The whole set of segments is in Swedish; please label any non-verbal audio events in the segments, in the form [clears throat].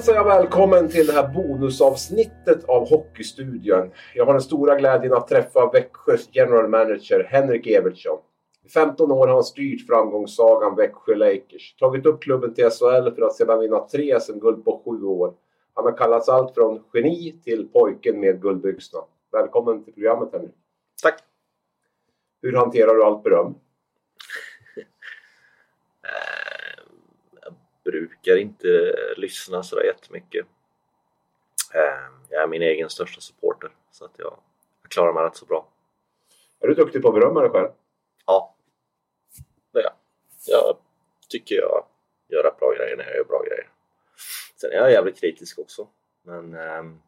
Hälsar jag välkommen till det här bonusavsnittet av Hockeystudion. Jag har den stora glädjen att träffa Växjös general manager Henrik Evertsson. I 15 år har han styrt framgångssagan Växjö Lakers. Tagit upp klubben till SHL för att sedan vinna tre SM-guld på sju år. Han har kallats allt från geni till pojken med guldbyxorna. Välkommen till programmet Henrik. Tack. Hur hanterar du allt beröm? Eh, Jag brukar inte lyssna sådär jättemycket. Eh, Jag är min egen största supporter så att jag jag klarar mig rätt så bra. Är du duktig på att berömma dig själv? Ja, det är jag. Jag tycker jag gör rätt bra grejer när jag gör bra grejer. Sen är jag jävligt kritisk också. Men ehm,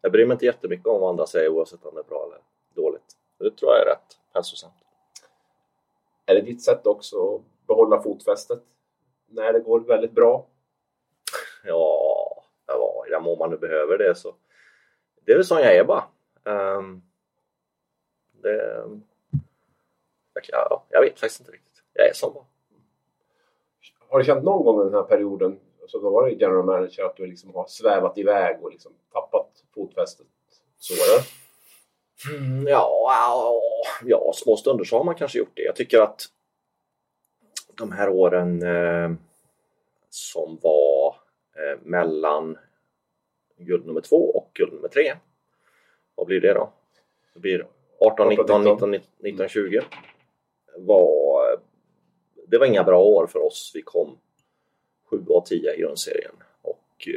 jag bryr mig inte jättemycket om vad andra säger oavsett om det är bra eller dåligt. Det tror jag är rätt hälsosamt. Är det ditt sätt också att behålla fotfästet när det går väldigt bra? Ja, ja, i den mån man nu behöver det så. Det är väl som jag är bara. Ehm, det, ja, jag vet faktiskt inte riktigt. Jag är som bara. Har du känt någon gång under den här perioden, så då var det general manager, att du liksom har svävat iväg och liksom tappat fotfästet? Så är det? Mm, ja, ja, ja, små stunder så har man kanske gjort det. Jag tycker att de här åren eh, som var eh, mellan guld nummer två och guld nummer tre. Vad blir det då? Det blir 18, 19, 19, 19 20. Var, eh, det var inga bra år för oss. Vi kom 7 och 10 i grundserien. Och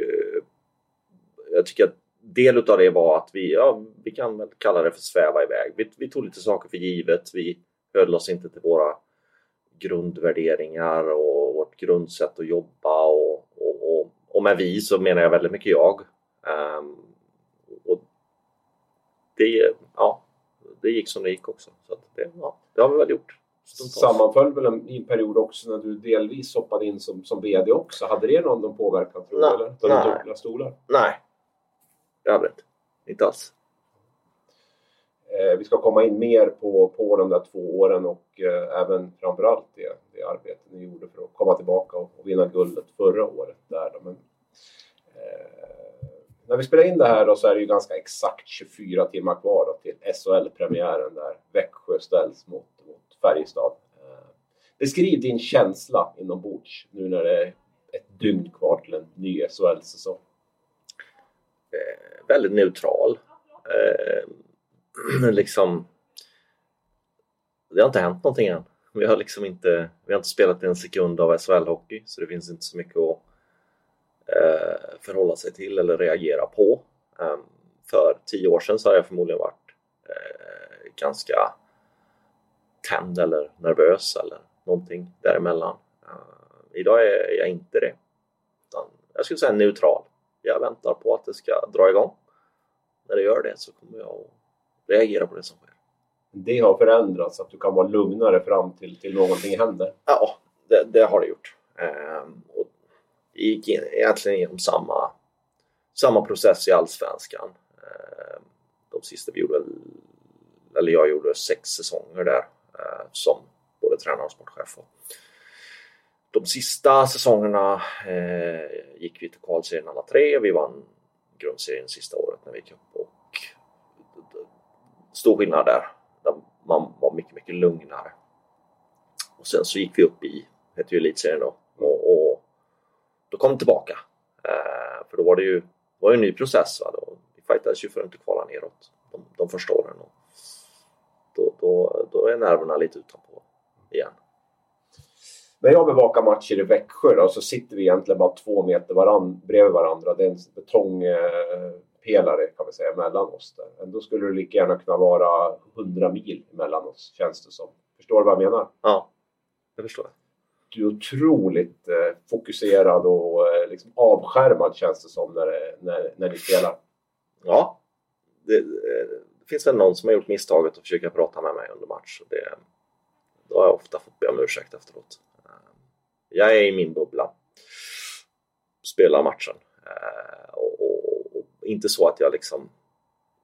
jag tycker att del utav det var att vi, ja, vi kan väl kalla det för sväva iväg. Vi, vi tog lite saker för givet. Vi höll oss inte till våra grundvärderingar och vårt grundsätt att jobba och, och, och, och med vi så menar jag väldigt mycket jag. Ehm, och det, ja, det gick som det gick också. Så det, ja, det har vi väl gjort. Sammanföll väl en, i en period också när du delvis hoppade in som, som VD också. Hade det någon, någon påverkan tror du? Nej. Eller? Nej. du stolar? Nej, det hade det inte. Inte alls. Eh, vi ska komma in mer på, på de där två åren och eh, även framförallt det, det arbete ni gjorde för att komma tillbaka och, och vinna guldet förra året. Där då. Men, eh, när vi spelar in det här då så är det ju ganska exakt 24 timmar kvar då till SHL-premiären där Växjö ställs mot, mot Färjestad. Eh, beskriv din känsla inombords nu när det är ett dygn kvar till en ny SHL-säsong. eh, väldigt neutral. Eh, [clears throat] liksom, det har inte hänt någonting än. Vi har liksom inte, vi har inte spelat en sekund av SHL-hockey så det finns inte så mycket att eh, förhålla sig till eller reagera på. Um, för tio år sedan så hade jag förmodligen varit eh, ganska tänd eller nervös eller någonting däremellan. Uh, idag är jag inte det. Utan jag skulle säga neutral. Jag väntar på att det ska dra igång. När det gör det så kommer jag att reagera på det som sker. Det har förändrats, så att du kan vara lugnare fram till, till någonting händer. Ja, det, det har det gjort. Ehm, och det gick in, egentligen igenom samma, samma process i Allsvenskan. Ehm, de sista vi gjorde, eller jag gjorde sex säsonger där eh, som både tränare och sportchef. Och de sista säsongerna eh, gick vi till kvalserien alla tre. Vi vann grundserien sista året när vi gick upp. Och stor skillnad där. där man var mycket, mycket lugnare. Och sen så gick vi upp i, hette ju elitserien då, och, och då kom det tillbaka. Eh, för då var det ju var en ny process. Va? Då, vi fightades ju för att inte kvala neråt de, de första åren. Och då, då, då är nerverna lite utanpå igen. När jag bevakar matcher i Växjö då, så sitter vi egentligen bara två meter varann, bredvid varandra. Det är en betong... Eh, betongpelare kan vi säga mellan oss. Där. Ändå skulle det lika gärna kunna vara 100 mil mellan oss känns det som. Förstår du vad jag menar? Ja, det förstår jag. Du är otroligt eh, fokuserad och eh, liksom avskärmad känns det som när, när, när ni spelar. Ja, det, eh, det finns väl någon som har gjort misstaget att försöka prata med mig under match. Det, då har jag ofta fått be om ursäkt efteråt. Eh, jag är i min bubbla. Spelar matchen. Eh, och, och, inte så att jag liksom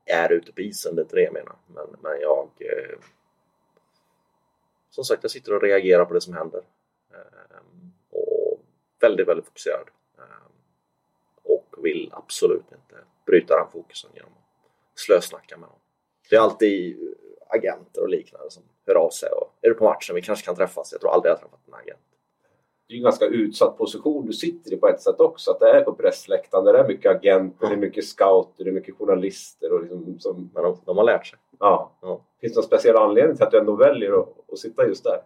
är ute på isen, det är inte det jag menar. Men, men jag... Eh, som sagt, jag sitter och reagerar på det som händer. Eh, och väldigt, väldigt fokuserad. Eh, och vill absolut inte bryta den fokusen genom att slösnacka med någon. Det är alltid agenter och liknande som hör av sig och är du på matchen? Vi kanske kan träffas. Jag tror aldrig jag träffat en agent. Det är en ganska utsatt position du sitter i på ett sätt också. Att det är på pressläktaren, det är mycket agenter, det är mycket scouter, det är mycket journalister. Och liksom, som... Men de, de har lärt sig. Ja. ja. Finns det någon speciell anledning till att du ändå väljer att, att sitta just där?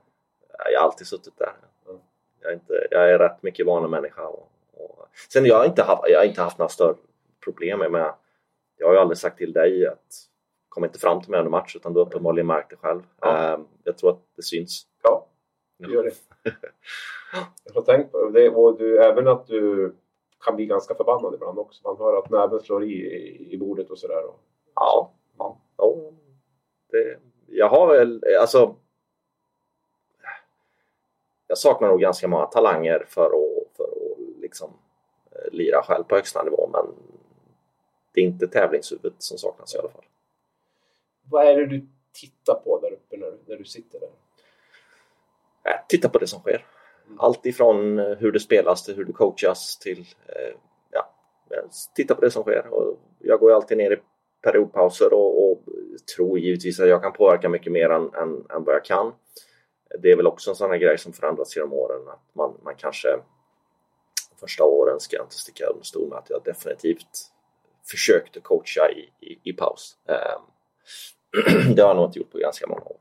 Jag har alltid suttit där. Ja. Jag, är inte, jag är rätt mycket vanemänniska. Och, och... Sen jag har inte haft, jag har inte haft några större problem med... Jag har ju aldrig sagt till dig att kom inte fram till mig under match utan du uppenbarligen märkt det själv. Ja. Uh, jag tror att det syns. Det gör det. [laughs] jag har tänkt på det. Och du, även att du kan bli ganska förbannad ibland också. Man hör att näven slår i, i, i bordet och sådär. Och, ja. ja. ja. Det, jag har väl, alltså jag saknar nog ganska många talanger för att, för att liksom, eh, lira själv på högsta nivå men det är inte tävlingshuvudet som saknas i alla fall. Vad är det du tittar på där uppe när, när du sitter där? Eh, titta på det som sker. Allt ifrån eh, hur det spelas till hur det coachas till eh, ja, eh, titta på det som sker. Och jag går alltid ner i periodpauser och, och tror givetvis att jag kan påverka mycket mer än, än, än vad jag kan. Det är väl också en sån här grej som förändrats genom åren att man, man kanske första åren ska jag inte sticka under stol med att jag definitivt försökte coacha i, i, i paus. Ehm, [clears throat] det har jag nog inte gjort på ganska många år.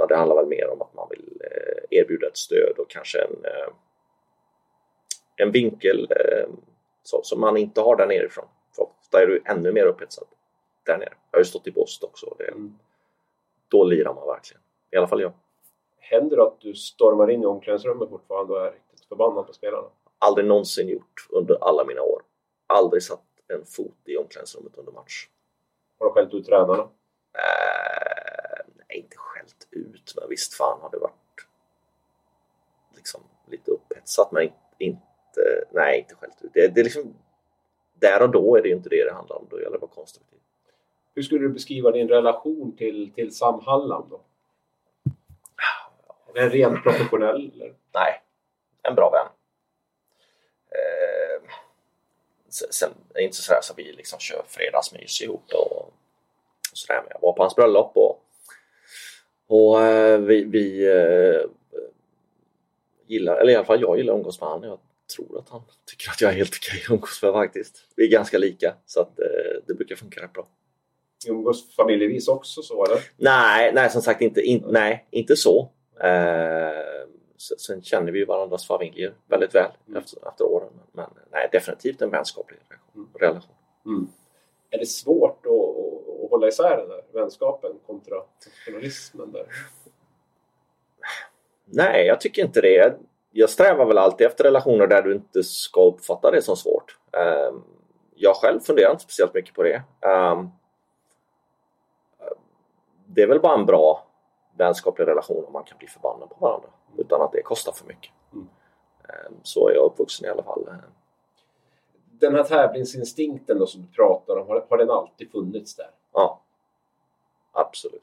Utan det handlar väl mer om att man vill eh, erbjuda ett stöd och kanske en, eh, en vinkel eh, som man inte har där nerifrån. För ofta är du ännu mer upphetsad där nere. Jag har ju stått i Bost också. Det, mm. Då lirar man verkligen. I alla fall jag. Händer det att du stormar in i omklädningsrummet fortfarande och är riktigt förbannad på spelarna? Aldrig någonsin gjort under alla mina år. Aldrig satt en fot i omklädningsrummet under match. Har du skällt ut tränarna? Eh, nej, inte skällt ut, men visst fan har det varit liksom lite upphetsat, men inte, nej, inte skällt ut. Det, det är liksom, där och då är det ju inte det det handlar om, då gäller det att vara konstruktiv. Hur skulle du beskriva din relation till, till Sam Hallam då? Är den rent professionell? Eller? Nej, en bra vän. Eh, sen är det inte så att vi liksom kör fredagsmys ihop och sådär. Men jag var på hans bröllop och, och eh, vi, vi eh, gillar, eller i alla fall jag gillar att umgås med honom. Jag tror att han tycker att jag är helt okej att umgås med faktiskt. Vi är ganska lika så att eh, det brukar funka rätt bra. Umgås familjevis också så eller? Nej, nej som sagt inte, in, nej, inte så. Eh, sen känner vi ju varandras familjer väldigt väl mm. efter, efter åren. Men nej, definitivt en vänskaplig relation. Mm. Är det svårt att, hålla isär den där vänskapen kontra professionalismen? Där? Nej, jag tycker inte det. Jag strävar väl alltid efter relationer där du inte ska uppfatta det som svårt. Ehm, jag själv funderar inte speciellt mycket på det. Ehm, det är väl bara en bra vänskaplig relation om man kan bli förbannad på varandra utan att det kostar för mycket. Mm. Ehm, så är jag uppvuxen i alla fall. Den här tävlingsinstinkten då som du pratar om, har den alltid funnits där? Ja, absolut.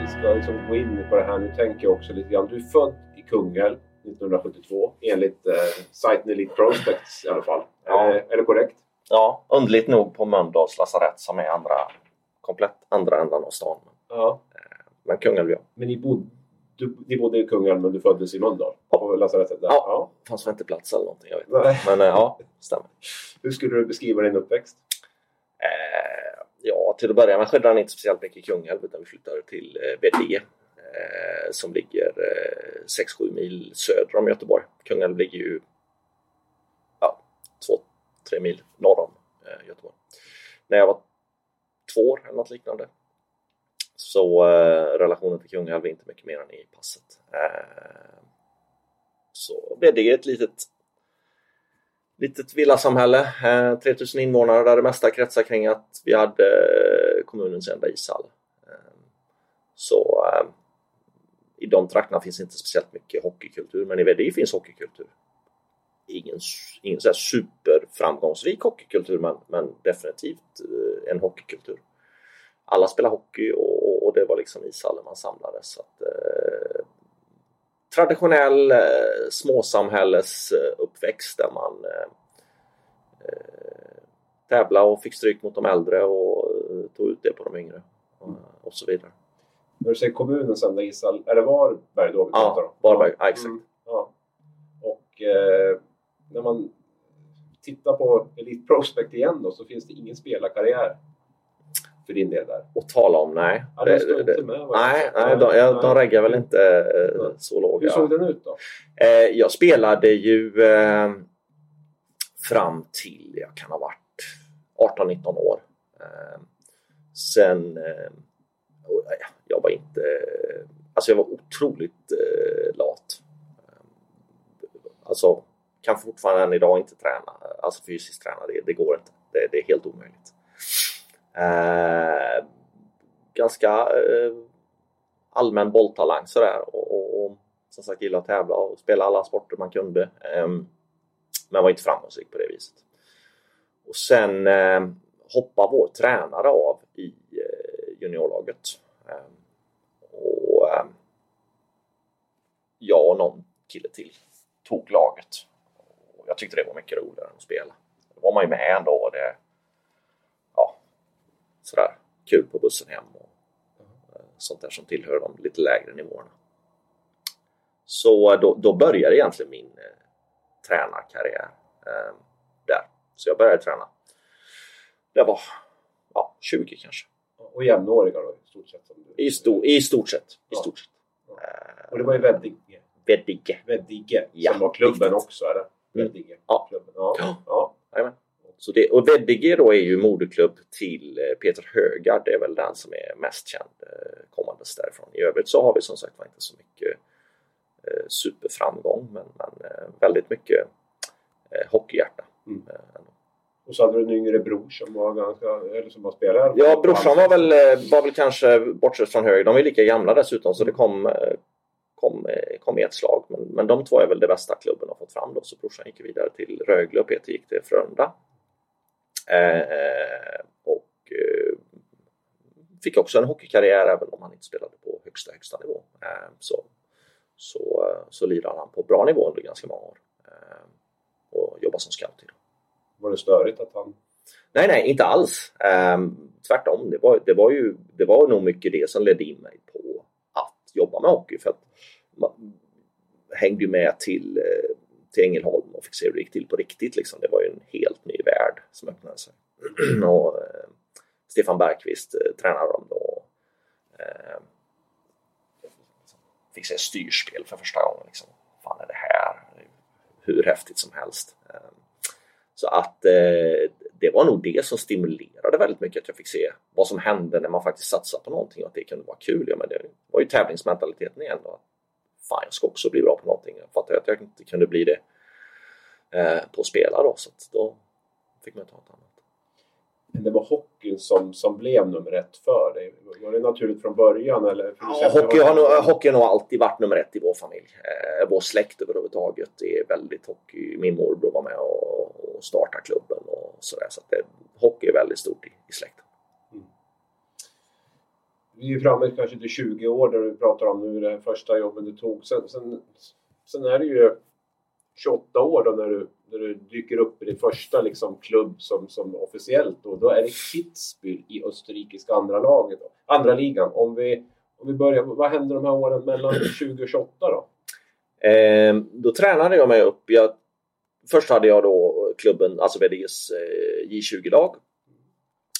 Vi ska liksom gå in på det här. Nu tänker jag också lite grann. Du är född i Kungälv 1972 enligt eh, sajten Elite Prospects i alla fall. Ja. Det- är det korrekt? Ja, underligt nog på Mölndals lasarett som är andra, komplett andra ändan av stan. Ja. Men Kungälv ja. Men ni bodde, du, ni bodde i Kungälv men du föddes i Mölndal? På lasarettet där? Ja. fanns väl inte plats eller någonting, jag vet inte. Men eh, ja, stämmer. Hur skulle du beskriva din uppväxt? Eh, ja, till att börja med skedde den inte speciellt mycket i Kungälv utan vi flyttade till eh, Veddige eh, som ligger eh, 6-7 mil söder om Göteborg. Kungälv ligger ju ja, 2-3 mil norr om eh, Göteborg. När jag var två år eller något liknande så eh, relationen till Kungälv är inte mycket mer än i passet. Eh, så Veddige är ett litet litet villasamhälle, eh, 3000 invånare där det mesta kretsar kring att vi hade eh, kommunens enda ishall. Eh, så eh, i de trakterna finns inte speciellt mycket hockeykultur, men i Veddige finns hockeykultur. Ingen, ingen så här superframgångsrik hockeykultur, men, men definitivt eh, en hockeykultur. Alla spelar hockey och, och- och det var liksom ishallen man samlades. Så att, eh, traditionell eh, småsamhällesuppväxt där man eh, eh, tävlade och fick stryk mot de äldre och eh, tog ut det på de yngre och, så vidare. När du säger kommunens enda ishall, är det Varberg då vi pratar om? Varberg, ja, exakt. Mm, ja. Och eh, när man tittar på Elite Prospect igen då så finns det ingen spelarkarriär för din del där. Och tala om, nej. Ja, inte med, vad jag nej, nej, de, ja, de Nej. reggar väl inte eh, Nej. så låga. Hur såg den ut då? Eh, jag spelade ju eh, fram till, jag kan ha varit 18-19 år. Eh, sen, eh, jag var inte, alltså jag var otroligt eh, lat. Eh, Alltså, kan fortfarande än idag inte träna, alltså fysiskt träna, det, det går inte. Det, det är helt omöjligt. Eh, ganska eh, allmän bolltalang sådär och, och, och som sagt gillade att tävla och spela alla sporter man kunde. Eh, men var inte framgångsrik på det viset. Och sen eh, hoppade vår tränare av i eh, juniorlaget. Ehm, och ehm, jag och någon kille till tog laget. Och jag tyckte det var mycket roligare än att spela. Då var man ju med ändå och det sådär kul på bussen hem och eh, sånt där som tillhör de lite lägre nivåerna. Så eh, då, då började egentligen min eh, tränarkarriär eh, där. Så jag började träna. Det var ja, 20 kanske. Och jämnåriga då i stort sett? I, sto, i stort sett. I Ja. stort sett. Ja. Och det var ju Veddige, Veddige. Veddige Ja, som var klubben riktigt. också, det? Mm. Veddige. Ja. Klubben. Ja. Ja. ja. Så det, och Veddige då är ju moderklubb till eh, Peter Högard. Det är väl den som är mest känd eh, kommandes därifrån. I övrigt så har vi som sagt var inte så mycket eh, superframgång men, men väldigt mycket hockeyhjärta. Mm. Och så hade du en yngre bror som var ganska, eller som var spelare. Ja, brorsan var väl, var väl kanske, bortsett från hög, de är lika gamla dessutom så det kom, kom, kom i ett slag. Men, men de två är väl det bästa klubben har fått fram då. Så brorsan gick vidare till Rögle och Peter gick till Frölunda. Eh, och eh, fick också en hockeykarriär även om han inte spelade på högsta, högsta nivå. Eh, så, så, eh, så lirade han på bra nivå under ganska många år. Eh, och jobbade som scout idag. Var det störigt att han... Nej, nej, inte alls. Ehm, tvärtom. Det var, det, var ju, det var nog mycket det som ledde in mig på att jobba med hockey. För att man hängde ju med till, eh, till Ängelholm och fick se hur det gick till på riktigt. Liksom. Det var ju en helt som öppnade sig. [clears throat] och, eh, Stefan Bergqvist eh, tränade dem då. Eh, fick se styrspel för första gången. Liksom. fan är det här? Hur häftigt som helst. Eh, så att eh, det var nog det som stimulerade väldigt mycket att jag fick se vad som hände när man faktiskt satsade på någonting och att det kunde vara kul. Ja, men det var ju tävlingsmentaliteten igen. Då. Fan, jag ska också bli bra på någonting. Jag fattade att jag inte kunde bli det eh, på att spela då. Så att då fick man ta ett annat. Men det var hockeyn som, som blev nummer ett för dig. Var det naturligt från början? Eller? Ja, det hockey, var- har nog, hockey har nog alltid varit nummer ett i vår familj. Eh, vår släkt överhuvudtaget är väldigt hockey. Min morbror var med och, och startade klubben och sådär. Så att det, hockey är väldigt stort i, i släkten. Vi är framme kanske till 20 år där du pratar om nu det första jobben du tog. Sen, sen sen är det ju 28 år då när du, när du dyker upp i din första liksom, klubb som, som officiellt. Och då är det Kitzbühel i österrikiska andra laget, då. andra ligan. Om vi, om vi börjar, vad hände de här åren mellan 20 och 28 då? Eh, då tränade jag mig upp. Jag, först hade jag då klubben, alltså VDs eh, J20-lag.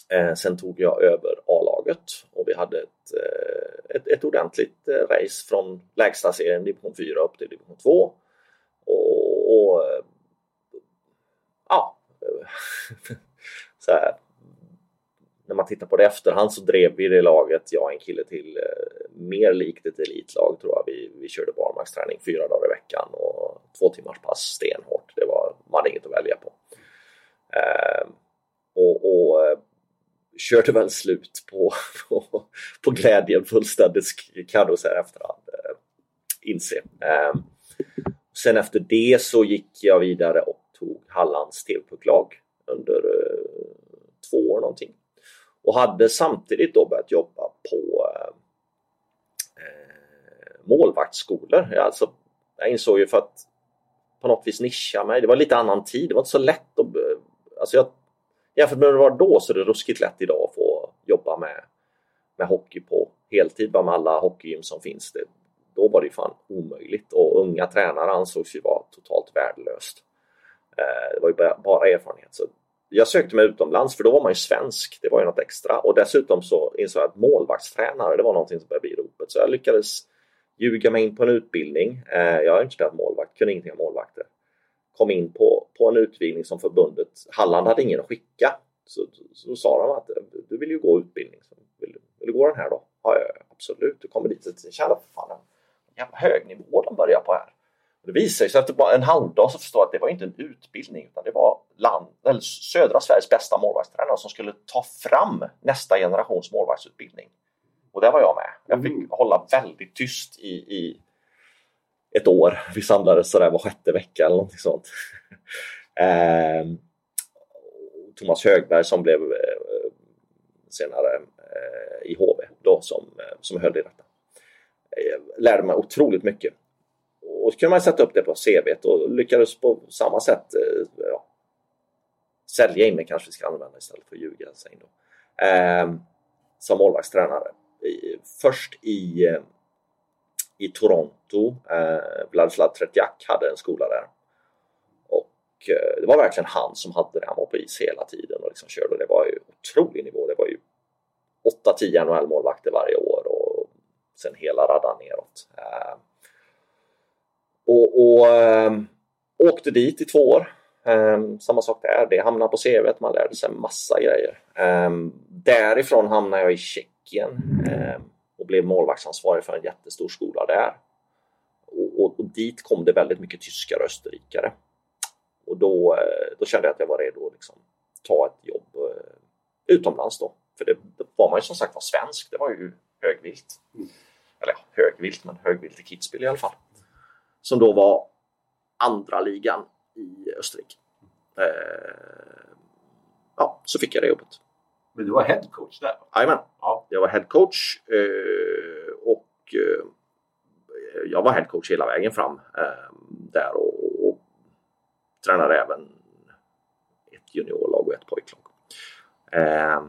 Eh, sen tog jag över A-laget och vi hade ett, eh, ett, ett ordentligt eh, race från lägsta serien division 4 upp till division 2. Och, och ja, [laughs] så här, när man tittar på det efterhand så drev vi det laget, jag och en kille till, eh, mer likt ett elitlag tror jag. Vi, vi körde barmarksträning fyra dagar i veckan och två timmars pass stenhårt. Det var, man hade inget att välja på. Eh, och, och eh, körde väl slut på, [laughs] på, på glädjen fullständigt kan jag säga efterhand eh, inse. Eh, sen efter det så gick jag vidare och tog Hallands TV-pucklag under eh, två år någonting. Och hade samtidigt då börjat jobba på eh, eh målvaktsskolor. Jag, alltså, jag insåg ju för att på något vis nischa mig. Det var lite annan tid. Det var inte så lätt att... Eh, alltså jag, jämfört med hur det var då så är det ruskigt lätt idag att få jobba med, med hockey på heltid bara med alla hockeygym som finns. Det, då var det fan omöjligt och unga tränare ansågs ju vara totalt värdelöst. Eh, det var ju bara erfarenhet. Så jag sökte mig utomlands för då var man ju svensk. Det var ju något extra och dessutom så insåg jag att målvaktstränare det var någonting som började bli ropet. Så jag lyckades ljuga mig in på en utbildning. Eh, jag har inte spelat målvakt, kunde ingenting om målvakter. Kom in på, på en utbildning som förbundet, Halland hade ingen att skicka. Så, så, så sa de att eh, du vill ju gå utbildning, vill, vill du gå den här då? Ja, ja absolut. Du kommer dit och för fan jävla hög nivå de börjar på här. Det visade sig efter bara en halvdag så förstod jag att det var inte en utbildning utan det var land, eller södra Sveriges bästa målvaktstränare som skulle ta fram nästa generations målvaktsutbildning. Och där var jag med. Jag fick mm. hålla väldigt tyst i, i ett år. Vi samlades sådär var sjätte vecka eller någonting sånt. [laughs] eh, Thomas Högberg som blev eh, senare eh, i HV då som, eh, som höll i detta. Eh, lärde mig otroligt mycket. Och så kunde man sätta upp det på CV och lyckades på samma sätt eh, ja, sälja in mig kanske vi ska använda istället för att ljuga. Sig då. Eh, som målvaktstränare. Först i, eh, i Toronto. Eh, Vladislav Tretjak hade en skola där. Och eh, det var verkligen han som hade det. Han var på is hela tiden och liksom körde. Det var ju otrolig nivå. Det var ju 8-10 NHL-målvakter varje år sen hela raddan neråt. Ehm, och, och ehm, åkte dit i två år. Ehm, samma sak där, det hamnade på CV, man lärde sig massa grejer. Därifrån hamnade jag i Tjeckien och blev målvaktsansvarig för en jättestor skola där. Och, och, och, dit kom det väldigt mycket tyskar och österrikare. Och då, eh, då kände jag att jag var redo att liksom, ta ett jobb eh, utomlands då. För det, det var man ju som sagt var svensk, det var ju högvilt. Mm. Eller högvilt, men högvilt i Kitzbühel i alla fall som då var andra ligan i Österrike. Eh, ja, så fick jag det jobbet. Men du var headcoach där? Jajamän. Ja. Jag var headcoach eh, och eh, jag var headcoach hela vägen fram eh, där och, och tränade även ett juniorlag och ett pojklag. Eh,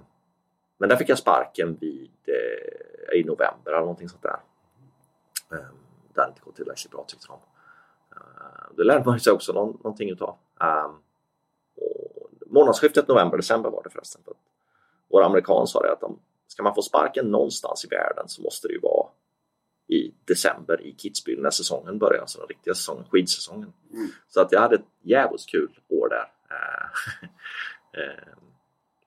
men där fick jag sparken vid, eh, i november eller någonting sånt där. Eh, det hade inte gått tillräckligt bra tyckte de. Uh, det lärde man sig också någon, någonting utav. Um, och månadsskiftet november-december var det förresten. Vår amerikan sa det att de, ska man få sparken någonstans i världen så måste det ju vara i december i Kitzbühel när säsongen börjar, alltså den riktiga säsongen, skidsäsongen. Mm. Så att jag hade ett jävligt kul år där. [laughs]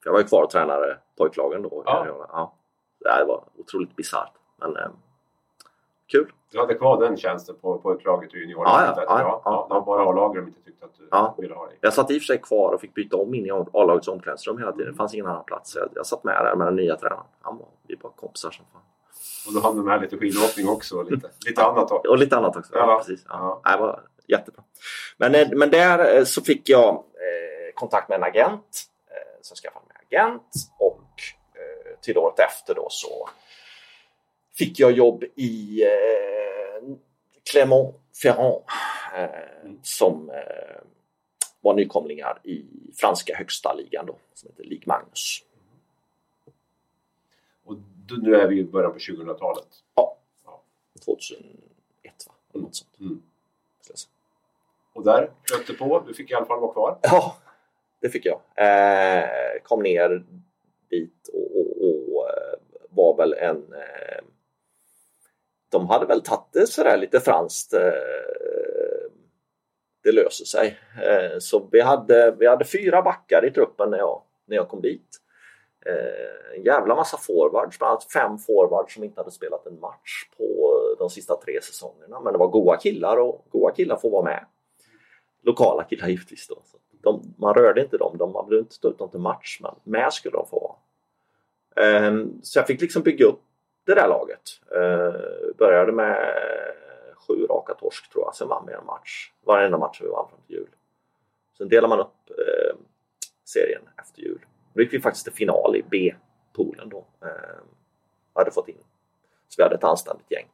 Jag var ju kvar och tränade pojklagen då. Ja. Ja, det var otroligt bisarrt. Men eh, kul. Du hade kvar den tjänsten på, på laget i juniorlaget? Ja, ja, ja, ja, var bara A-laget de inte tyckte att du ja. ville ha dig. Jag satt i och för sig kvar och fick byta om in i A-lagets omklädningsrum hela tiden. Det fanns ingen annan plats. Jag, jag satt med där med den nya tränaren. Han var, vi var kompisar som fan. Och då hann du med lite skidåkning också och lite, [laughs] lite annat också. Och lite annat också, ja, precis. Ja. Ja. Det var jättebra. Men, eh, men där eh, så fick jag eh, kontakt med en agent. Eh, så skaffade mig agent och eh, till året efter då så fick jag jobb i eh, Clermont-Ferrand eh, som eh, var nykomlingar i franska högsta ligan då, som heter Ligue Magnus. Och nu är vi i början på 2000-talet. Ja, Ja. 2001 va? Eller något sånt. Mm. Jag säga. Och där flöt det på. Du fick i alla fall vara kvar. [laughs] Ja, det fick jag. Eh, kom ner dit och, och, och eh, var väl en... Eh, de hade väl tagit det sådär lite franskt. Eh, det löser sig. Eh, så vi hade, vi hade fyra backar i truppen när jag, när jag kom dit. Eh, en jävla massa forwards, bland annat fem forwards som inte hade spelat en match på de sista tre säsongerna. Men det var goa killar och goa killar får vara med. Lokala killar givetvis då. Så de, man rörde inte dem, de, man behövde inte stå ut dem till match, men med skulle de få vara. Så jag fick liksom bygga upp det där laget. Eh, började med sju raka torsk tror jag, sen vann vi en match. Varenda match vi vann fram till jul. Sen delar man upp eh, serien efter jul. Då gick vi faktiskt till final i B-poolen då. Eh, hade fått in. Så vi hade ett anständigt gäng.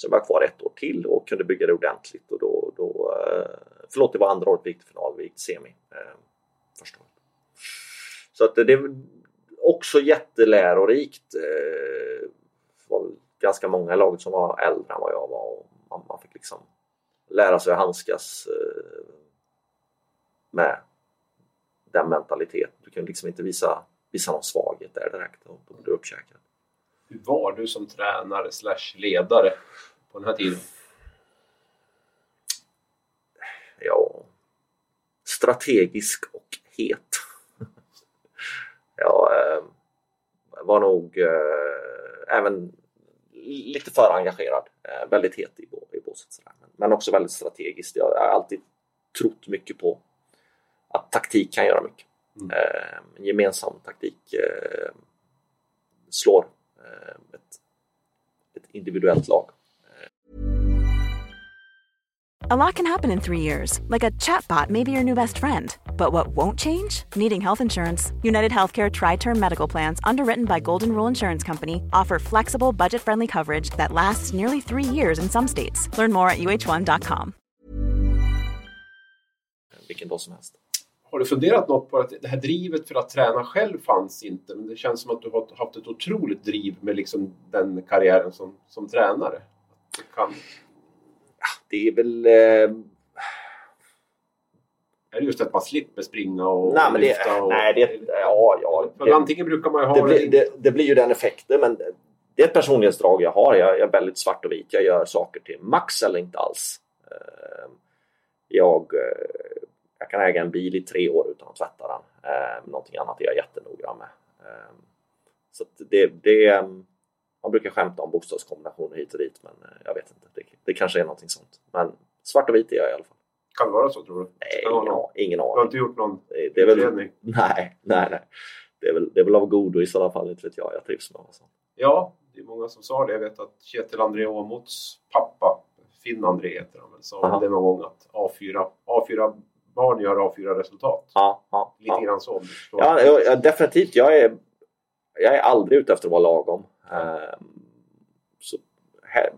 Sen var jag kvar ett år till och kunde bygga det ordentligt. Och då, då, eh, förlåt, det var andra året vi gick till final, vi gick till semi. Eh, första året. Så att det, också jättelärorikt. Eh, det var ganska många i laget som var äldre än vad jag var. Och man, man fick liksom lära sig att handskas eh, med den mentaliteten. Du kunde liksom inte visa, visa någon svaghet där direkt och då blev du uppkäkad. Hur var du som tränare slash ledare på den här tiden? Ja, strategisk och het. Jag eh, var nog eh, även lite för engagerad. Eh, väldigt het i, i båset. sådär. Men, också väldigt strategiskt. Jag har alltid trott mycket på att taktik kan göra mycket. Mm. En gemensam taktik slår ett, ett individuellt lag. A lot can happen in three years, like a chatbot may be your new best friend. But what won't change? Needing health insurance. United Healthcare Tri Term Medical Plans, underwritten by Golden Rule Insurance Company, offer flexible, budget friendly coverage that lasts nearly three years in some states. Learn more at uh1.com. Vilken dag som helst. Har du funderat något på att det här drivet för att träna själv fanns inte, men det känns som att du har haft ett otroligt driv med liksom den karriären som, som tränare. Det Kan, Det är väl... Eh, är det just att man slipper springa och nej, men det, lyfta? Och, nej, det, ja, ja, det, antingen brukar man ju ha det, blir, det, det blir ju den effekten, men det är ett personlighetsdrag jag har. Jag, jag är väldigt svart och vit. Jag gör saker till max eller inte alls. Eh, Jag, eh, jag kan äga en bil i tre år utan att tvätta den. Eh, Någonting annat är jag jättenoggrann med. Så det, det, man brukar skämta om bokstavskombinationer hit och dit, men eh, jag vet inte. Det, det kanske är någonting sånt. Men svart och vit är jag i alla fall. Kan det vara så tror du? Nej, ingen, någon- ingen Du har aning. inte gjort någon Det, det är väl, utredning? [laughs] nej, nej, nej. Det är, väl, det är väl av godo i sådana fall, inte vet jag. Jag trivs med det. Ja, det är många som sa det. Jag vet att Kjetil André Åmots pappa, Finn André heter han väl, sa Aha. det någon gång att A4, A4 barn gör A4-resultat. Ja, ja, Lite ja. grann så. Ja, definitivt. Jag är, jag är aldrig ute efter att vara lagom. Ehm, så he,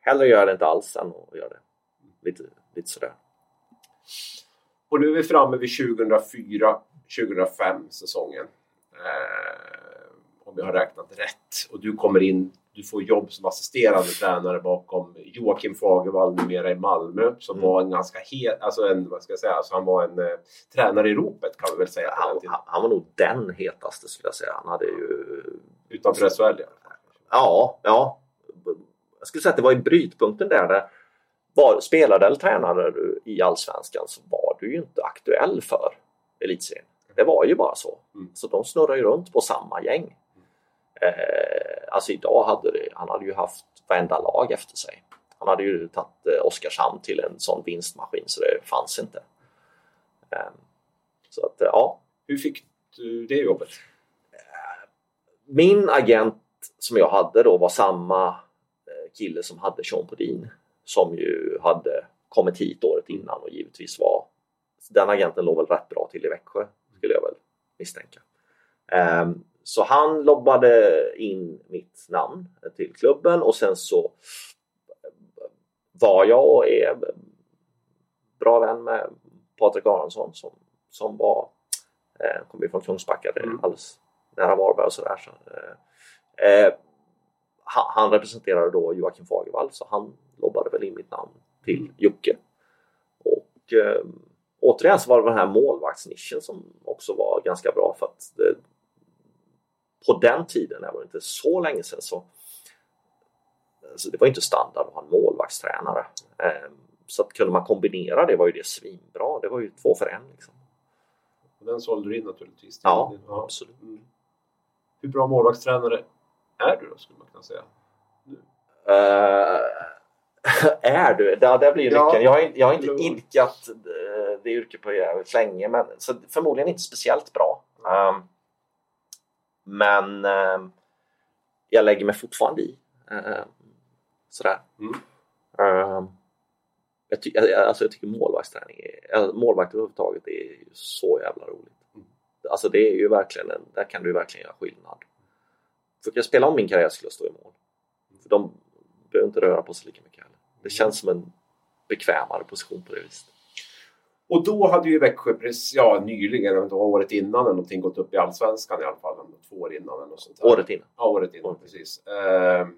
hellre gör jag det inte alls än att göra det. Lite, lite sådär. Och nu är vi framme vid 2004-2005 säsongen. Eh, om jag har räknat rätt. Och du kommer in, du får jobb som assisterande tränare bakom Joakim Fagervall numera i Malmö som Mm. var en ganska het, alltså en, vad ska jag säga, alltså han var en eh, tränare i ropet kan vi väl säga. Han, han, han var nog den hetaste skulle jag säga. Han hade ju... Utanför SHL. Ja, ja. Jag skulle säga att det var i brytpunkten där. där var, spelade eller tränade du i Allsvenskan så var du ju inte aktuell för elitserien. Det var ju bara så. Mm. Så de snurrar ju runt på samma gäng. Eh, alltså idag hade det, han hade ju haft varenda lag efter sig. Han hade ju tagit eh, Oskarshamn till en sån vinstmaskin så det fanns inte. Eh, så att eh, ja, Hur fick du det jobbet? Min agent som jag hade då var samma eh, kille som hade Sean Podin som ju hade kommit hit året innan och givetvis var den agenten låg väl rätt bra till i Växjö skulle jag väl misstänka. Ehm, Så han lobbade in mitt namn till klubben och sen så var jag och är bra vän med Patrik Aronsson som, som var, eh, kom ju från Kungsbacka, det är Mm. alldeles nära Varberg och sådär. Så, eh, eh, han, representerade då Joakim Fagervall så han lobbade väl in mitt namn till Jocke. Och eh, återigen så var det den här målvaktsnischen som också var ganska bra för att det, på den tiden, det var inte så länge sedan så alltså det var inte standard att ha en målvaktstränare. Eh, så att kunde man kombinera det var ju det svinbra. Det var ju två för en. Liksom. Den sålde du in naturligtvis. Ja, absolut. Mm. Hur bra målvaktstränare är du då, skulle man kunna säga? Eh, [laughs] är du? Där, där blir ju Ja. Jag, har, jag har inte idkat eh, det yrket på jävligt länge, men så förmodligen inte speciellt bra. Um, men ehm, jag lägger mig fortfarande i. Um, sådär. Mm. Ehm, jag, ty- alltså jag tycker målvaktsträning, är, eller målvakt överhuvudtaget är så jävla roligt. Alltså det är ju verkligen, en, där kan du verkligen göra skillnad. För jag spela om min karriär skulle jag stå i mål. För de behöver inte röra på sig lika mycket heller. Det känns som en bekvämare position på det viset. Och då hade ju Växjö precis, ja, nyligen, inte, året innan eller någonting, gått upp i Allsvenskan i alla fall. eller Två år innan eller något sånt där. Året innan. Ja, året innan, precis. Eh,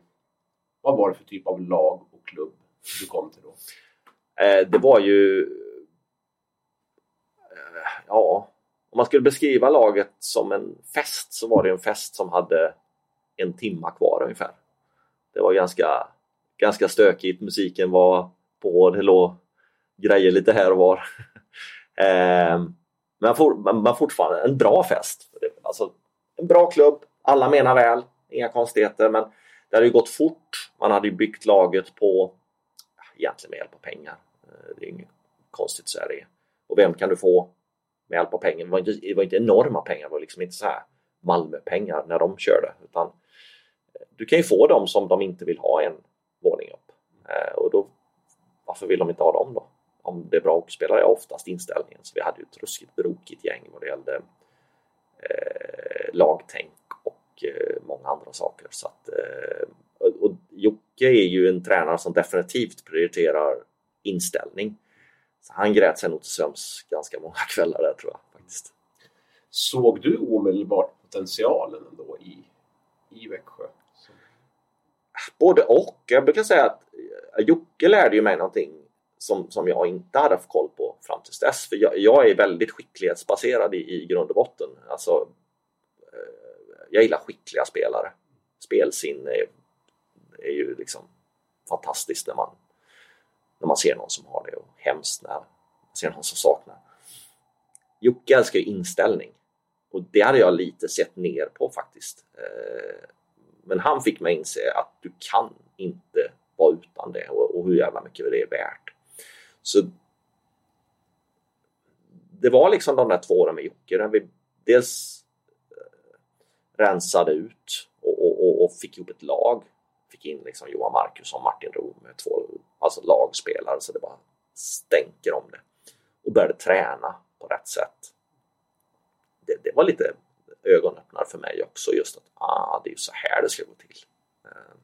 vad var det för typ av lag och klubb du kom till då? Eh, det var ju... Eh, ja, om man skulle beskriva laget som en fest så var det en fest som hade en timma kvar ungefär. Det var ganska, ganska stökigt, musiken var på, det låg grejer lite här och var. [laughs] eh, men, for, men, fortfarande en bra fest. Alltså, en bra klubb, alla menar väl, inga konstigheter men det hade ju gått fort. Man hade ju byggt laget på egentligen med hjälp av pengar. Ehm, det är inget konstigt så är det. Och vem kan du få med hjälp av pengar? Det var inte, det var inte enorma pengar, det var liksom inte så här Malmöpengar när de körde. Utan eh, du kan ju få dem som de inte vill ha en våning upp. Eh, och då, varför vill de inte ha dem då? Om det är bra hockeyspelare jag oftast inställningen. Så vi hade ju ett ruskigt brokigt gäng vad det gällde eh, lagtänk och eh, många andra saker. Så att, eh, och, och Jocke är ju en tränare som definitivt prioriterar inställning. Så han grät sig nog till sömns ganska många [laughs] kvällar där tror jag faktiskt. Såg du omedelbart potentialen ändå i, i Växjö? Både och. Jag brukar säga att eh, Jocke lärde ju mig någonting som, som jag inte hade haft koll på fram tills dess. För jag, jag är väldigt skicklighetsbaserad i, i grund och botten. Alltså, eh, jag gillar skickliga spelare. Spelsinne är, är ju liksom fantastiskt när man, när man ser någon som har det och hemskt när man ser någon som saknar. Jocke älskar ju inställning och det hade jag lite sett ner på faktiskt. Eh, men han fick mig inse att du kan inte vara utan det och, hur jävla mycket det är värt. Så det var liksom de där två åren med Jocke där vi dels eh, rensade ut och, och, och, fick ihop ett lag. Fick in liksom Johan Marcus och Martin Rom med två alltså lagspelare så det bara stänker om det. Och började träna på rätt sätt. Det, det var lite ögonöppnare för mig också just att ah, det är ju så här det ska gå till. Ehm,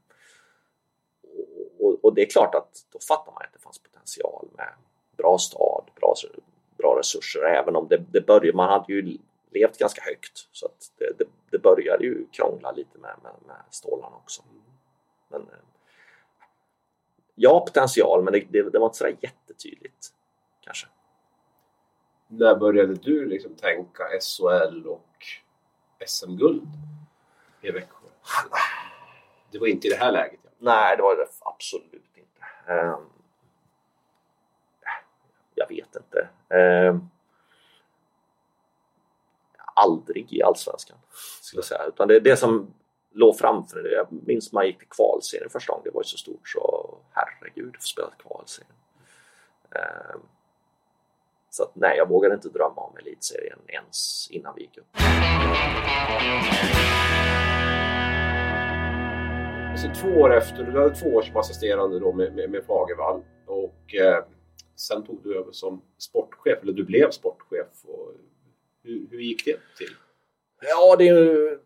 och, och, och det är klart att då fattar man att det fanns potential med bra stad, bra, bra resurser även om det, det började, man hade ju levt ganska högt så att det, det, det började ju krångla lite med, med, med stålarna också. Men, eh, ja, potential men det, det, det var inte sådär jättetydligt kanske. När började du liksom tänka SHL och SM-guld i Växjö? Det var inte i det här läget. Ja. Nej, det var det absolut inte. Ehm, jag vet inte. Ehm, aldrig i Allsvenskan, skulle jag säga. Utan det det som låg framför det. Jag minns man gick till kvalserien första gången. Det var ju så stort så herregud, att spela kvalserien. Ehm, så att, nej, jag vågade inte drömma om elitserien ens innan vi gick upp. Så två år efter, du hade två år som assisterande då med, med, med Fagervall och eh, sen tog du över som sportchef, eller du blev sportchef. Och hur, hur gick det till? Ja, det är ju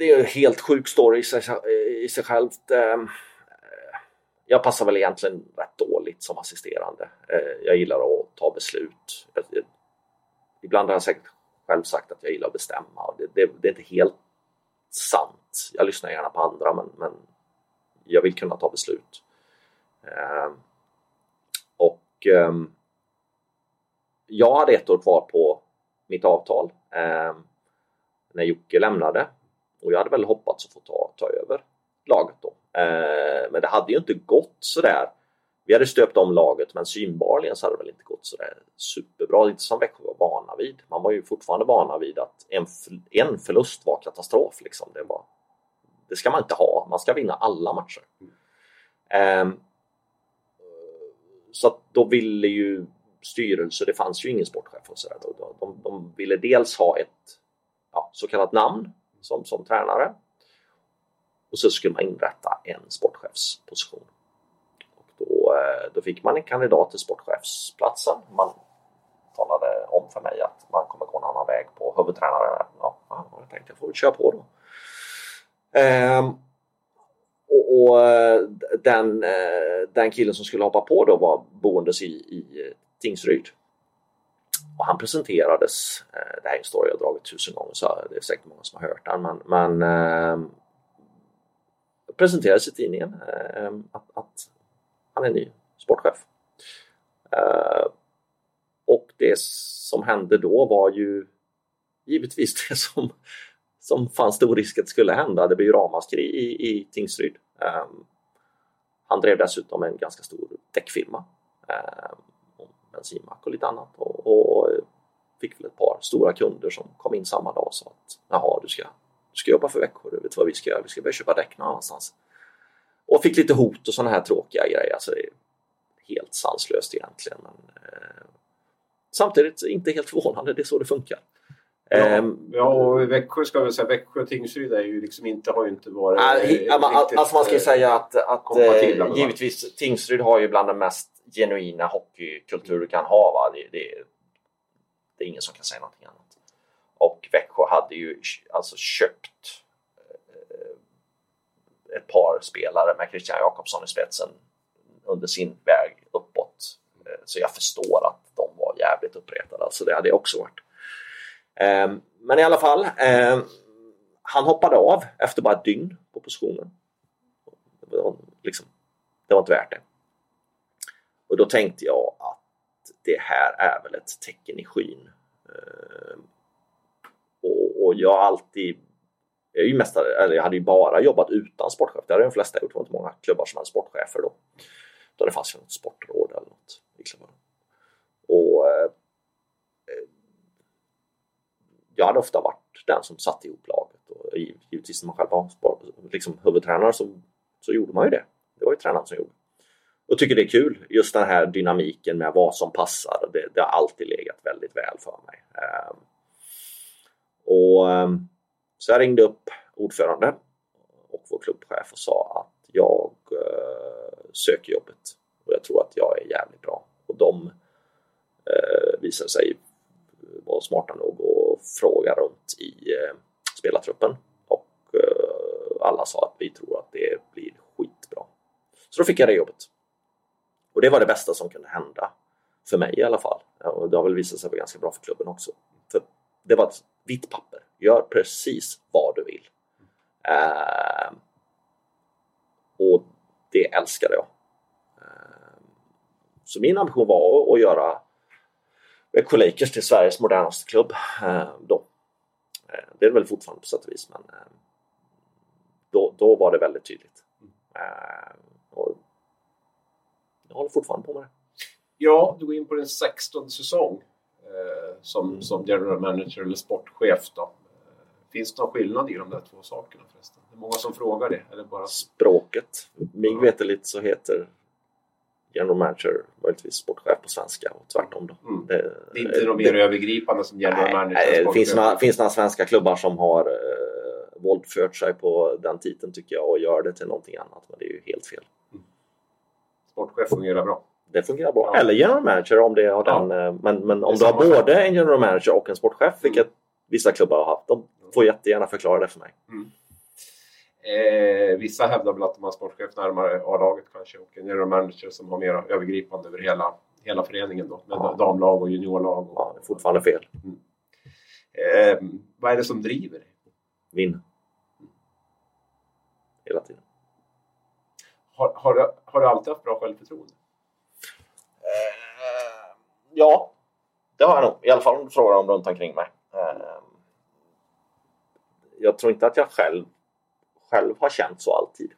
det är en helt sjuk story i sig, i sig självt. Ehm, jag passar väl egentligen rätt dåligt som assisterande. Eh, jag gillar att ta beslut. Ibland har jag säkert själv sagt att jag gillar att bestämma och det, det, det är inte helt sant. Jag lyssnar gärna på andra men, men jag vill kunna ta beslut. Ehm, och ehm, jag hade ett år kvar på mitt avtal när Jocke lämnade och jag hade väl hoppats att få ta, ta över laget då. Eh, men det hade ju inte gått sådär. Vi hade stöpt om laget men synbarligen så hade det väl inte gått sådär superbra. Inte som Växjö var vana vid. Man var ju fortfarande vana vid att en, en förlust var katastrof. Liksom. Det, var, det ska man inte ha. Man ska vinna alla matcher. Mm. Eh, så att då ville ju styrelse, det fanns ju ingen sportchef och sådär. De, de, de ville dels ha ett ja, så kallat namn som, som tränare och så skulle man inrätta en sportchefsposition. Och då, eh, då fick man en kandidat till sportchefsplatsen. Man talade om för mig att man kommer gå en annan väg på huvudtränare. Ja, jag tänkte jag får väl köra på då. Ehm, och, och eh, den, eh, den killen som skulle hoppa på då var boendes i, i Tingsryd. Och han presenterades, eh, det här är en story jag dragit tusen gånger så det är säkert många som har hört den men, men eh, presenterades i tidningen eh, att, att, han är ny sportchef. Eh, och det som hände då var ju givetvis det som, som fanns stor risk att det skulle hända. Det blev ju ramaskri i, i Tingsryd. Eh, han drev dessutom en ganska stor däckfirma, eh, bensinmack och lite annat och, och fick väl ett par stora kunder som kom in samma dag och sa att jaha, du ska du ska jobba för Växjö, du vet vad vi ska göra, vi ska börja köpa däck någonstans. Och fick lite hot och sådana här tråkiga grejer. Alltså det är helt sanslöst egentligen. Men, eh, samtidigt inte helt förvånande, det är så det funkar. Ja, ehm, ja och Växjö ska säga, Växjö och Tingsryd är ju liksom inte, har ju inte varit... Äh, alltså man ska ju eh, säga att, att eh, givetvis Tingsryd har ju bland den mest genuina hockeykultur du kan ha. Va? Det, det, det är ingen som kan säga någonting annat. Och Växjö hade ju alltså köpt eh, ett par spelare med Christian Jakobsson i spetsen under sin väg uppåt. Eh, så jag förstår att de var jävligt uppretade, alltså det hade jag också varit. Ehm, men i alla fall, ehm, han hoppade av efter bara ett dygn på positionen. Det var, liksom, det var inte värt det. Och då tänkte jag att det här är väl ett tecken i skyn. Eh, och, och jag har alltid jag, är ju mest, eller jag hade ju bara jobbat utan sportchef. Det hade de flesta gjort. Det var inte många klubbar som hade sportchefer då. Då det fanns ju något sportråd eller något i klubbarna. Och eh, jag hade ofta varit den som satte ihop laget. Och givetvis när man själv var liksom huvudtränare så, så gjorde man ju det. Det var ju tränaren som gjorde. Och tycker det är kul, just den här dynamiken med vad som passar. Det, det har alltid legat väldigt väl för mig. Ehm, och, ehm, så jag ringde upp ordförande och vår klubbchef och sa att jag eh, söker jobbet och jag tror att jag är jävligt bra. Och de eh, visade sig vara smarta nog att fråga runt i eh, spelartruppen och eh, alla sa att vi tror att det blir skitbra. Så då fick jag det jobbet. Och det var det bästa som kunde hända. För mig i alla fall. Och det har väl visat sig vara ganska bra för klubben också. För det var ett vitt papper. Gör precis vad du vill. Eh, och det älskade jag. Eh, så min ambition var att göra Växjö Lakers till Sveriges modernaste klubb eh, då. Ehm, det är det väl fortfarande på sätt och vis men ehm, då, då var det väldigt tydligt. och jag håller fortfarande på med det. Ja, du går in på din 16 säsong eh, som, mm. som general manager eller sportchef. Då. Eh, finns det någon skillnad i de där två sakerna förresten? Det är många som frågar det. Eller bara... Språket. Mig ja. veterligt så heter general manager möjligtvis sportchef på svenska och tvärtom. Då. Mm. Det, det, är inte något mer övergripande som general nej, manager? Nej, det finns några, finns några svenska klubbar som har eh, våldfört sig på den titeln tycker jag och gör det till någonting annat. Men det är ju helt fel. Mm. Sportchef fungerar bra? det fungerar bra. Ja. Eller general manager om det har den. Ja. Eh, men, men om du har både en general manager och en sportchef, mm. vilket vissa klubbar har haft, de får jättegärna förklara det för mig. Mm. Eh, vissa hävdar väl att de har sportchef närmare A-laget kanske och en general manager som har mer övergripande över hela, hela föreningen då med Ja. damlag och juniorlag. Och, Ja, det är fortfarande fel. eh, vad är det som driver? Vinn. Hela tiden. Har, har, du, har du alltid haft bra självförtroende? Eh, ja, det har jag nog. I alla fall om du frågar om runt omkring mig. Eh, jag tror inte att jag själv, själv har känt så alltid.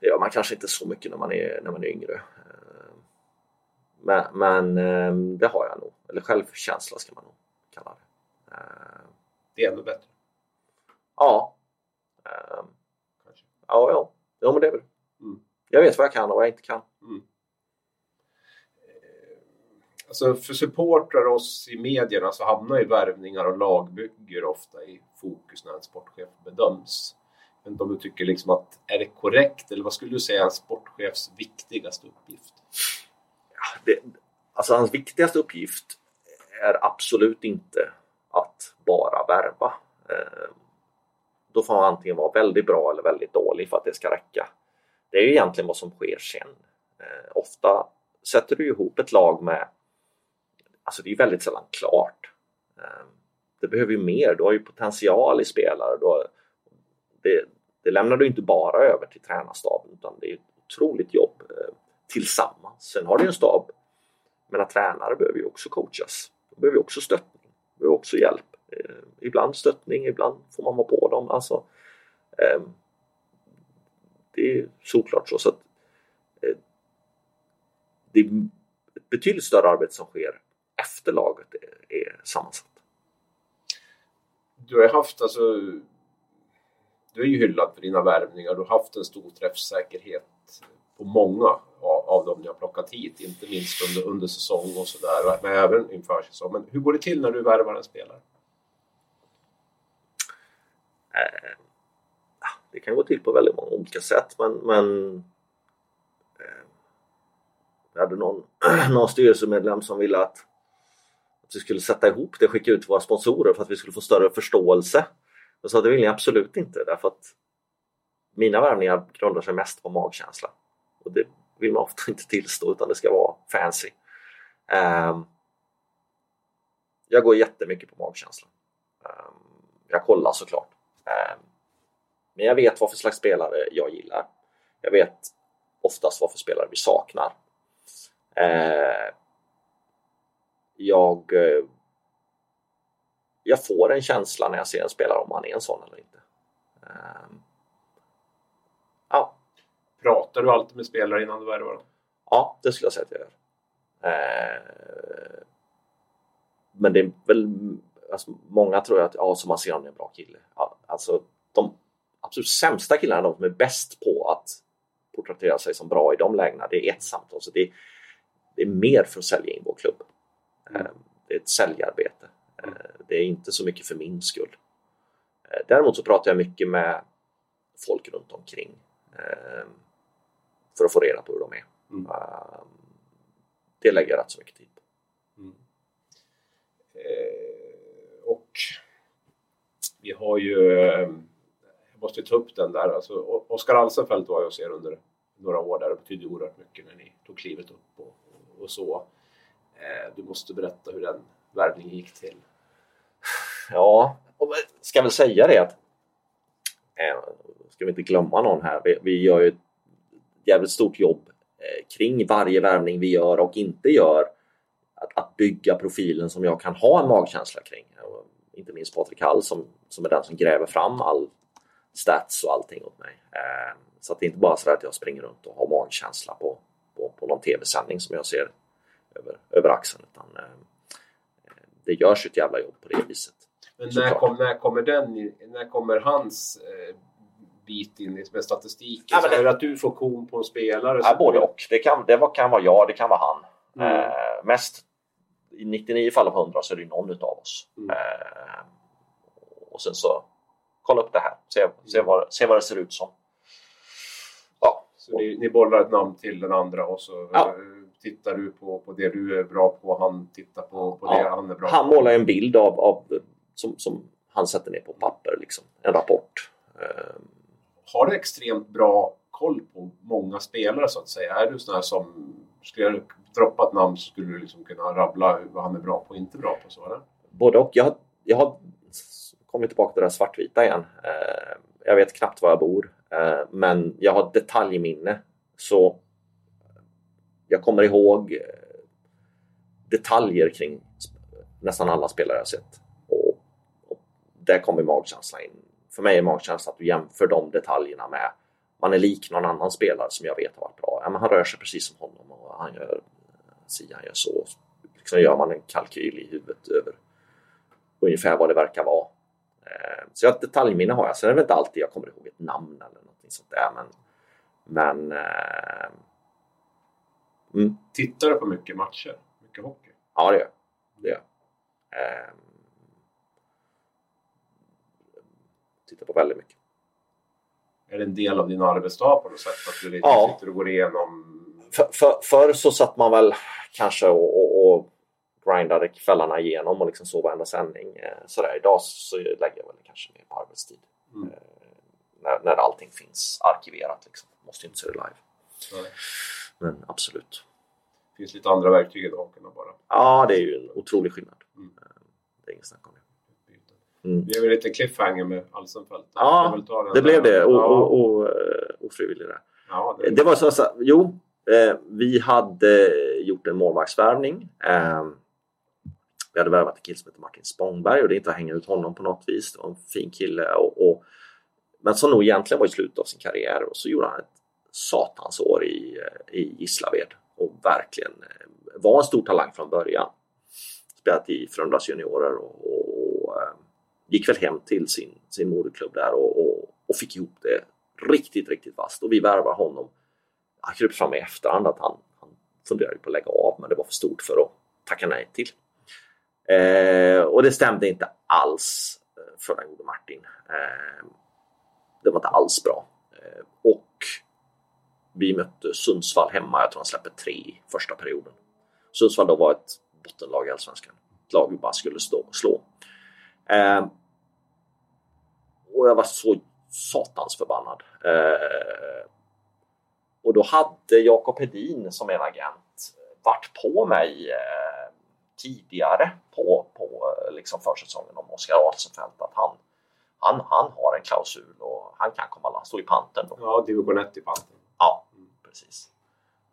Det gör man kanske inte så mycket när man är, när man är yngre. Eh, men men eh, det har jag nog. Eller självkänsla ska man nog kalla det. Eh, Det är ännu bättre. ja. Kanske. ja, ja. Ja, men det är väl. Mm. Jag vet vad jag kan och vad jag inte kan. Alltså för supportrar och oss i medierna så hamnar ju värvningar och lagbygger ofta i fokus när en sportchef bedöms. Jag vet inte om du tycker liksom att är det korrekt eller vad skulle du säga är en sportchefs viktigaste uppgift? det, alltså hans viktigaste uppgift är absolut inte att bara värva. Eh, då får han antingen vara väldigt bra eller väldigt dålig för att det ska räcka. Det är ju egentligen vad som sker sen. Eh, ofta sätter du ihop ett lag med, alltså det är ju väldigt sällan klart. Eh, det behöver ju mer, du har ju potential i spelare. Du har, det, det lämnar du inte bara över till tränarstaben utan det är ett otroligt jobb eh, tillsammans. Sen har du ju en stab men att tränare behöver ju också coachas. De behöver ju också stöttning. De behöver också hjälp. Eh, ibland stöttning, ibland får man vara på dem. Alltså, eh, det är såklart så. så att, eh, det är ett betydligt större arbete som sker efter laget är, är sammansatt. Du har haft alltså du är ju hyllad för dina värvningar. Du har haft en stor träffsäkerhet på många av, av dem ni har plockat hit. Inte minst under, under säsong och sådär. Men även inför säsong. Men hur går det till när du värvar en spelare? Ja, det kan gå till på väldigt många olika sätt men, men eh, vi hade någon, [clears throat] någon styrelsemedlem som ville att, att vi skulle sätta ihop det och skicka ut till våra sponsorer för att vi skulle få större förståelse. Jag sa att det vill jag absolut inte därför att mina värvningar grundar sig mest på magkänsla. Och det vill man ofta [laughs] inte tillstå utan det ska vara fancy. Um, jag går jättemycket på magkänsla. Um, jag kollar såklart. Um, men jag vet vad för slags spelare jag gillar. Jag vet oftast vad för spelare vi saknar. Uh, jag, uh, jag får en känsla när jag ser en spelare om han är en sån eller inte. Um, ja. Pratar du alltid med spelare innan du värvar dem? Ja, det skulle jag säga att jag gör. Eh, men det är väl, alltså, många tror att ja, så man ser om det är en bra kille. Alltså absolut sämsta killarna, de som är bäst på att porträttera sig som bra i de lägena, det är ett samtal. Så det, är, det är mer för att sälja in vår klubb. Eh, det är ett säljarbete. Eh, det är inte så mycket för min skull. Eh, däremot så pratar jag mycket med folk runt omkring för att få reda på hur de är. Mm. Det lägger jag rätt så mycket tid på. Eh, och vi har ju, måste ta upp den där, alltså Oskar Alsenfelt var jag hos er under några år där och betydde oerhört mycket när ni tog klivet upp och, och så. Eh, du måste berätta hur den värvningen gick till. Ja, och ska väl säga det att eh, ska vi inte glömma någon här. Vi, vi gör ju ett jävligt stort jobb eh, kring varje värvning vi gör och inte gör. Att, att bygga profilen som jag kan ha en magkänsla kring. Och inte minst Patrik Hall som, som är den som gräver fram all stats och allting åt mig. Eh, så att det är inte bara så att jag springer runt och har magkänsla på, på, på någon tv-sändning som jag ser över, över axeln. Utan, eh, det görs ett jävla jobb på det viset. Men när, kom, när kommer den, när kommer hans eh, bit in i- med statistiken? Ja, det- är det att du får kon på en spelare? Ja, så- både och. Det kan, det kan vara jag, det kan vara han. Mm. Eh, mest i 99 fall av 100 så är det någon utav oss. Mm. Eh, och sen så kolla upp det här, se, se, vad, se vad det ser ut som. Ja, Så ni, ni bollar ett namn till den andra och så Ja. eh, tittar du på, på det du är bra på han tittar på, på Ja. det han är bra han på. målar en bild av, av som, som han sätter ner på papper, liksom. en rapport. Eh, har du extremt bra koll på många spelare så att säga? Är du sån här som, skulle jag droppa ett namn så skulle du liksom kunna rabbla vad han är bra på och inte bra på? Så, eller? Både och. Jag, jag har kommit tillbaka till det svartvita igen. Eh, jag vet knappt var jag bor, eh, men jag har detaljminne. Så jag kommer ihåg eh, detaljer kring nästan alla spelare jag sett. Och, och där kommer magkänslan in. För mig är magkänslan att du jämför de detaljerna med man är lik någon annan spelare som jag vet har varit bra. Ja, men han rör sig precis som honom och han gör si, han gör så. Liksom gör man en kalkyl i huvudet över ungefär vad det verkar vara. Eh, Så jag detaljminne har jag. Sen är det väl inte alltid jag kommer ihåg ett namn eller någonting sånt där. Men, men eh, mm, Tittar du på mycket matcher? Mycket hockey? ja, det gör jag. det. Gör. Eh, Tittar på väldigt mycket. Är det en del av din arbetsdag på något sätt? Att du lite Ja. sitter och går igenom... För, för, förr så satt man väl kanske och, och, och grindade kvällarna igenom och liksom sov varenda sändning. Eh, Sådär. Idag så lägger jag väl kanske mer på arbetstid. Mm. Eh, När, när allting finns arkiverat. Liksom. Måste ju inte se det live. Nej. Men absolut. Det finns lite andra verktyg idag att kunna bara Ja, det är ju en otrolig skillnad. Mm. Eh, Det är inget snack om det. Mm. Vi har väl lite cliffhanger med Alsenfelt. Ja, Det blev där. det. O, Ja, o, o, eh, ofrivilligt där. ja, det, Det var så, så jo, vi hade gjort en målvaktsvärvning. Eh, vi hade värvat en kille som heter Martin Spångberg och det är inte att hänga ut honom på något vis. Det var en fin kille och, och men som nog egentligen var i slutet av sin karriär och så gjorde han ett satans år i, eh, i Gislaved och verkligen eh, var en stor talang från början. Spelat i Frölundas juniorer och, och, och eh, gick väl hem till sin, sin moderklubb där och, och, och fick ihop det riktigt, riktigt vasst och vi värvar honom. Han kröp fram i efterhand att han, han funderade på att lägga av men det var för stort för att tacka nej till. Eh, och det stämde inte alls eh, för den gode Martin. Eh, det var inte alls bra. Eh, och vi mötte Sundsvall hemma. Jag tror han släppte tre i första perioden. Sundsvall då var ett bottenlag i Allsvenskan. Ett lag vi bara skulle stå, slå. Eh, och jag var så satans förbannad. Eh, och då hade Jakob Hedin som en agent eh, varit på mig eh, tidigare på, på eh, liksom försäsongen om Oskar Alsenfelt att han, han, han har en klausul och han kan komma och stå i panten. Då. ja, division 1 i panten. Ja, precis.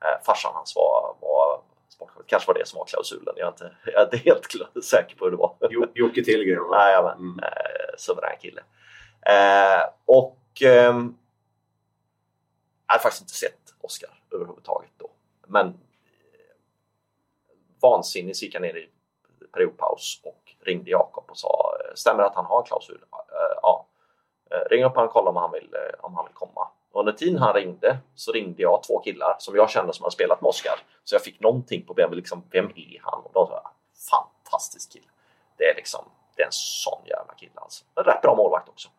Eh, farsan hans var, var sportchef. kanske var det som var klausulen. Jag är inte, [laughs] jag är inte helt säker på hur det var. Jo- Jocke Tillgren. Nej, men, Mm. eh, suverän kille. Eh, och ehm, jag hade faktiskt inte sett Oscar överhuvudtaget då. Men vansinnig så gick jag ner i periodpaus och ringde Jakob och sa eh, stämmer det att han har en klausul? Ja. Eh, eh, ring upp honom och kolla om han vill, om han vill komma. Och under tiden han ringde så ringde jag två killar som jag kände som hade spelat med Oscar. Så jag fick någonting på vem, liksom, vem är han? Och de sa fantastisk kille. Det är liksom, det är en sån jävla kille alltså. En rätt bra målvakt också.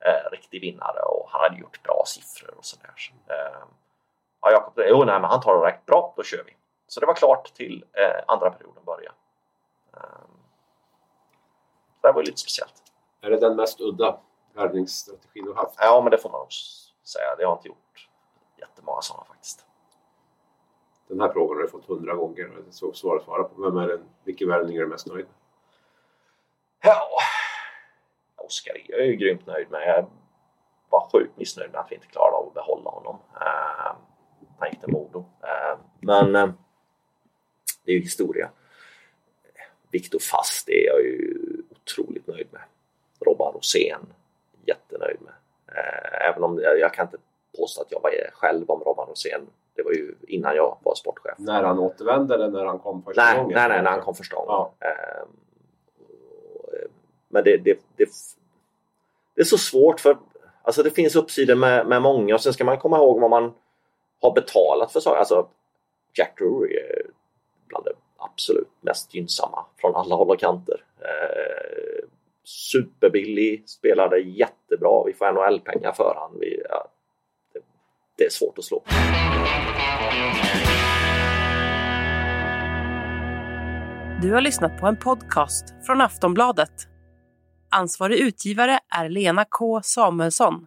Eh, riktig vinnare och han hade gjort bra siffror och sådär. Så, eh, ja, Jakob, jo, nej, men han tar det rätt bra, då kör vi. Så det var klart till eh, andra perioden började. Eh, det var ju lite speciellt. Är det den mest udda värvningsstrategin du haft? Ja, men det får man nog säga. Det har jag inte gjort jättemånga sådana faktiskt. Den här frågan har du fått hundra gånger. Det är så svårt att svara på. Vem är den, vilken värvning är du mest nöjd med? Ja, Oskar är jag ju grymt nöjd med. Jag var sjukt missnöjd med att vi inte klarade av att behålla honom. Uh, han gick till Modo. Eh, men eh, det är ju historia. Viktor Fast det är jag ju otroligt nöjd med. Robban Rosén, jättenöjd med. Eh, även om jag, kan inte påstå att jag var själv om Robban Rosén. Det var ju innan jag var sportchef. När han återvände eller när han kom första Nej, gången? nej, nej, när han kom första gången. Ja. Ehm, eh, men det, det, det, det är så svårt för alltså det finns uppsidor med, med många och sen ska man komma ihåg vad man har betalat för saker. Alltså Jack Drury är det absolut mest gynnsamma från alla håll och kanter. Eh, superbillig, spelade jättebra. Vi får NHL-pengar för han. Vi, ja, det, det är svårt att slå. Du har lyssnat på en podcast från Aftonbladet. Ansvarig utgivare är Lena K Samuelsson.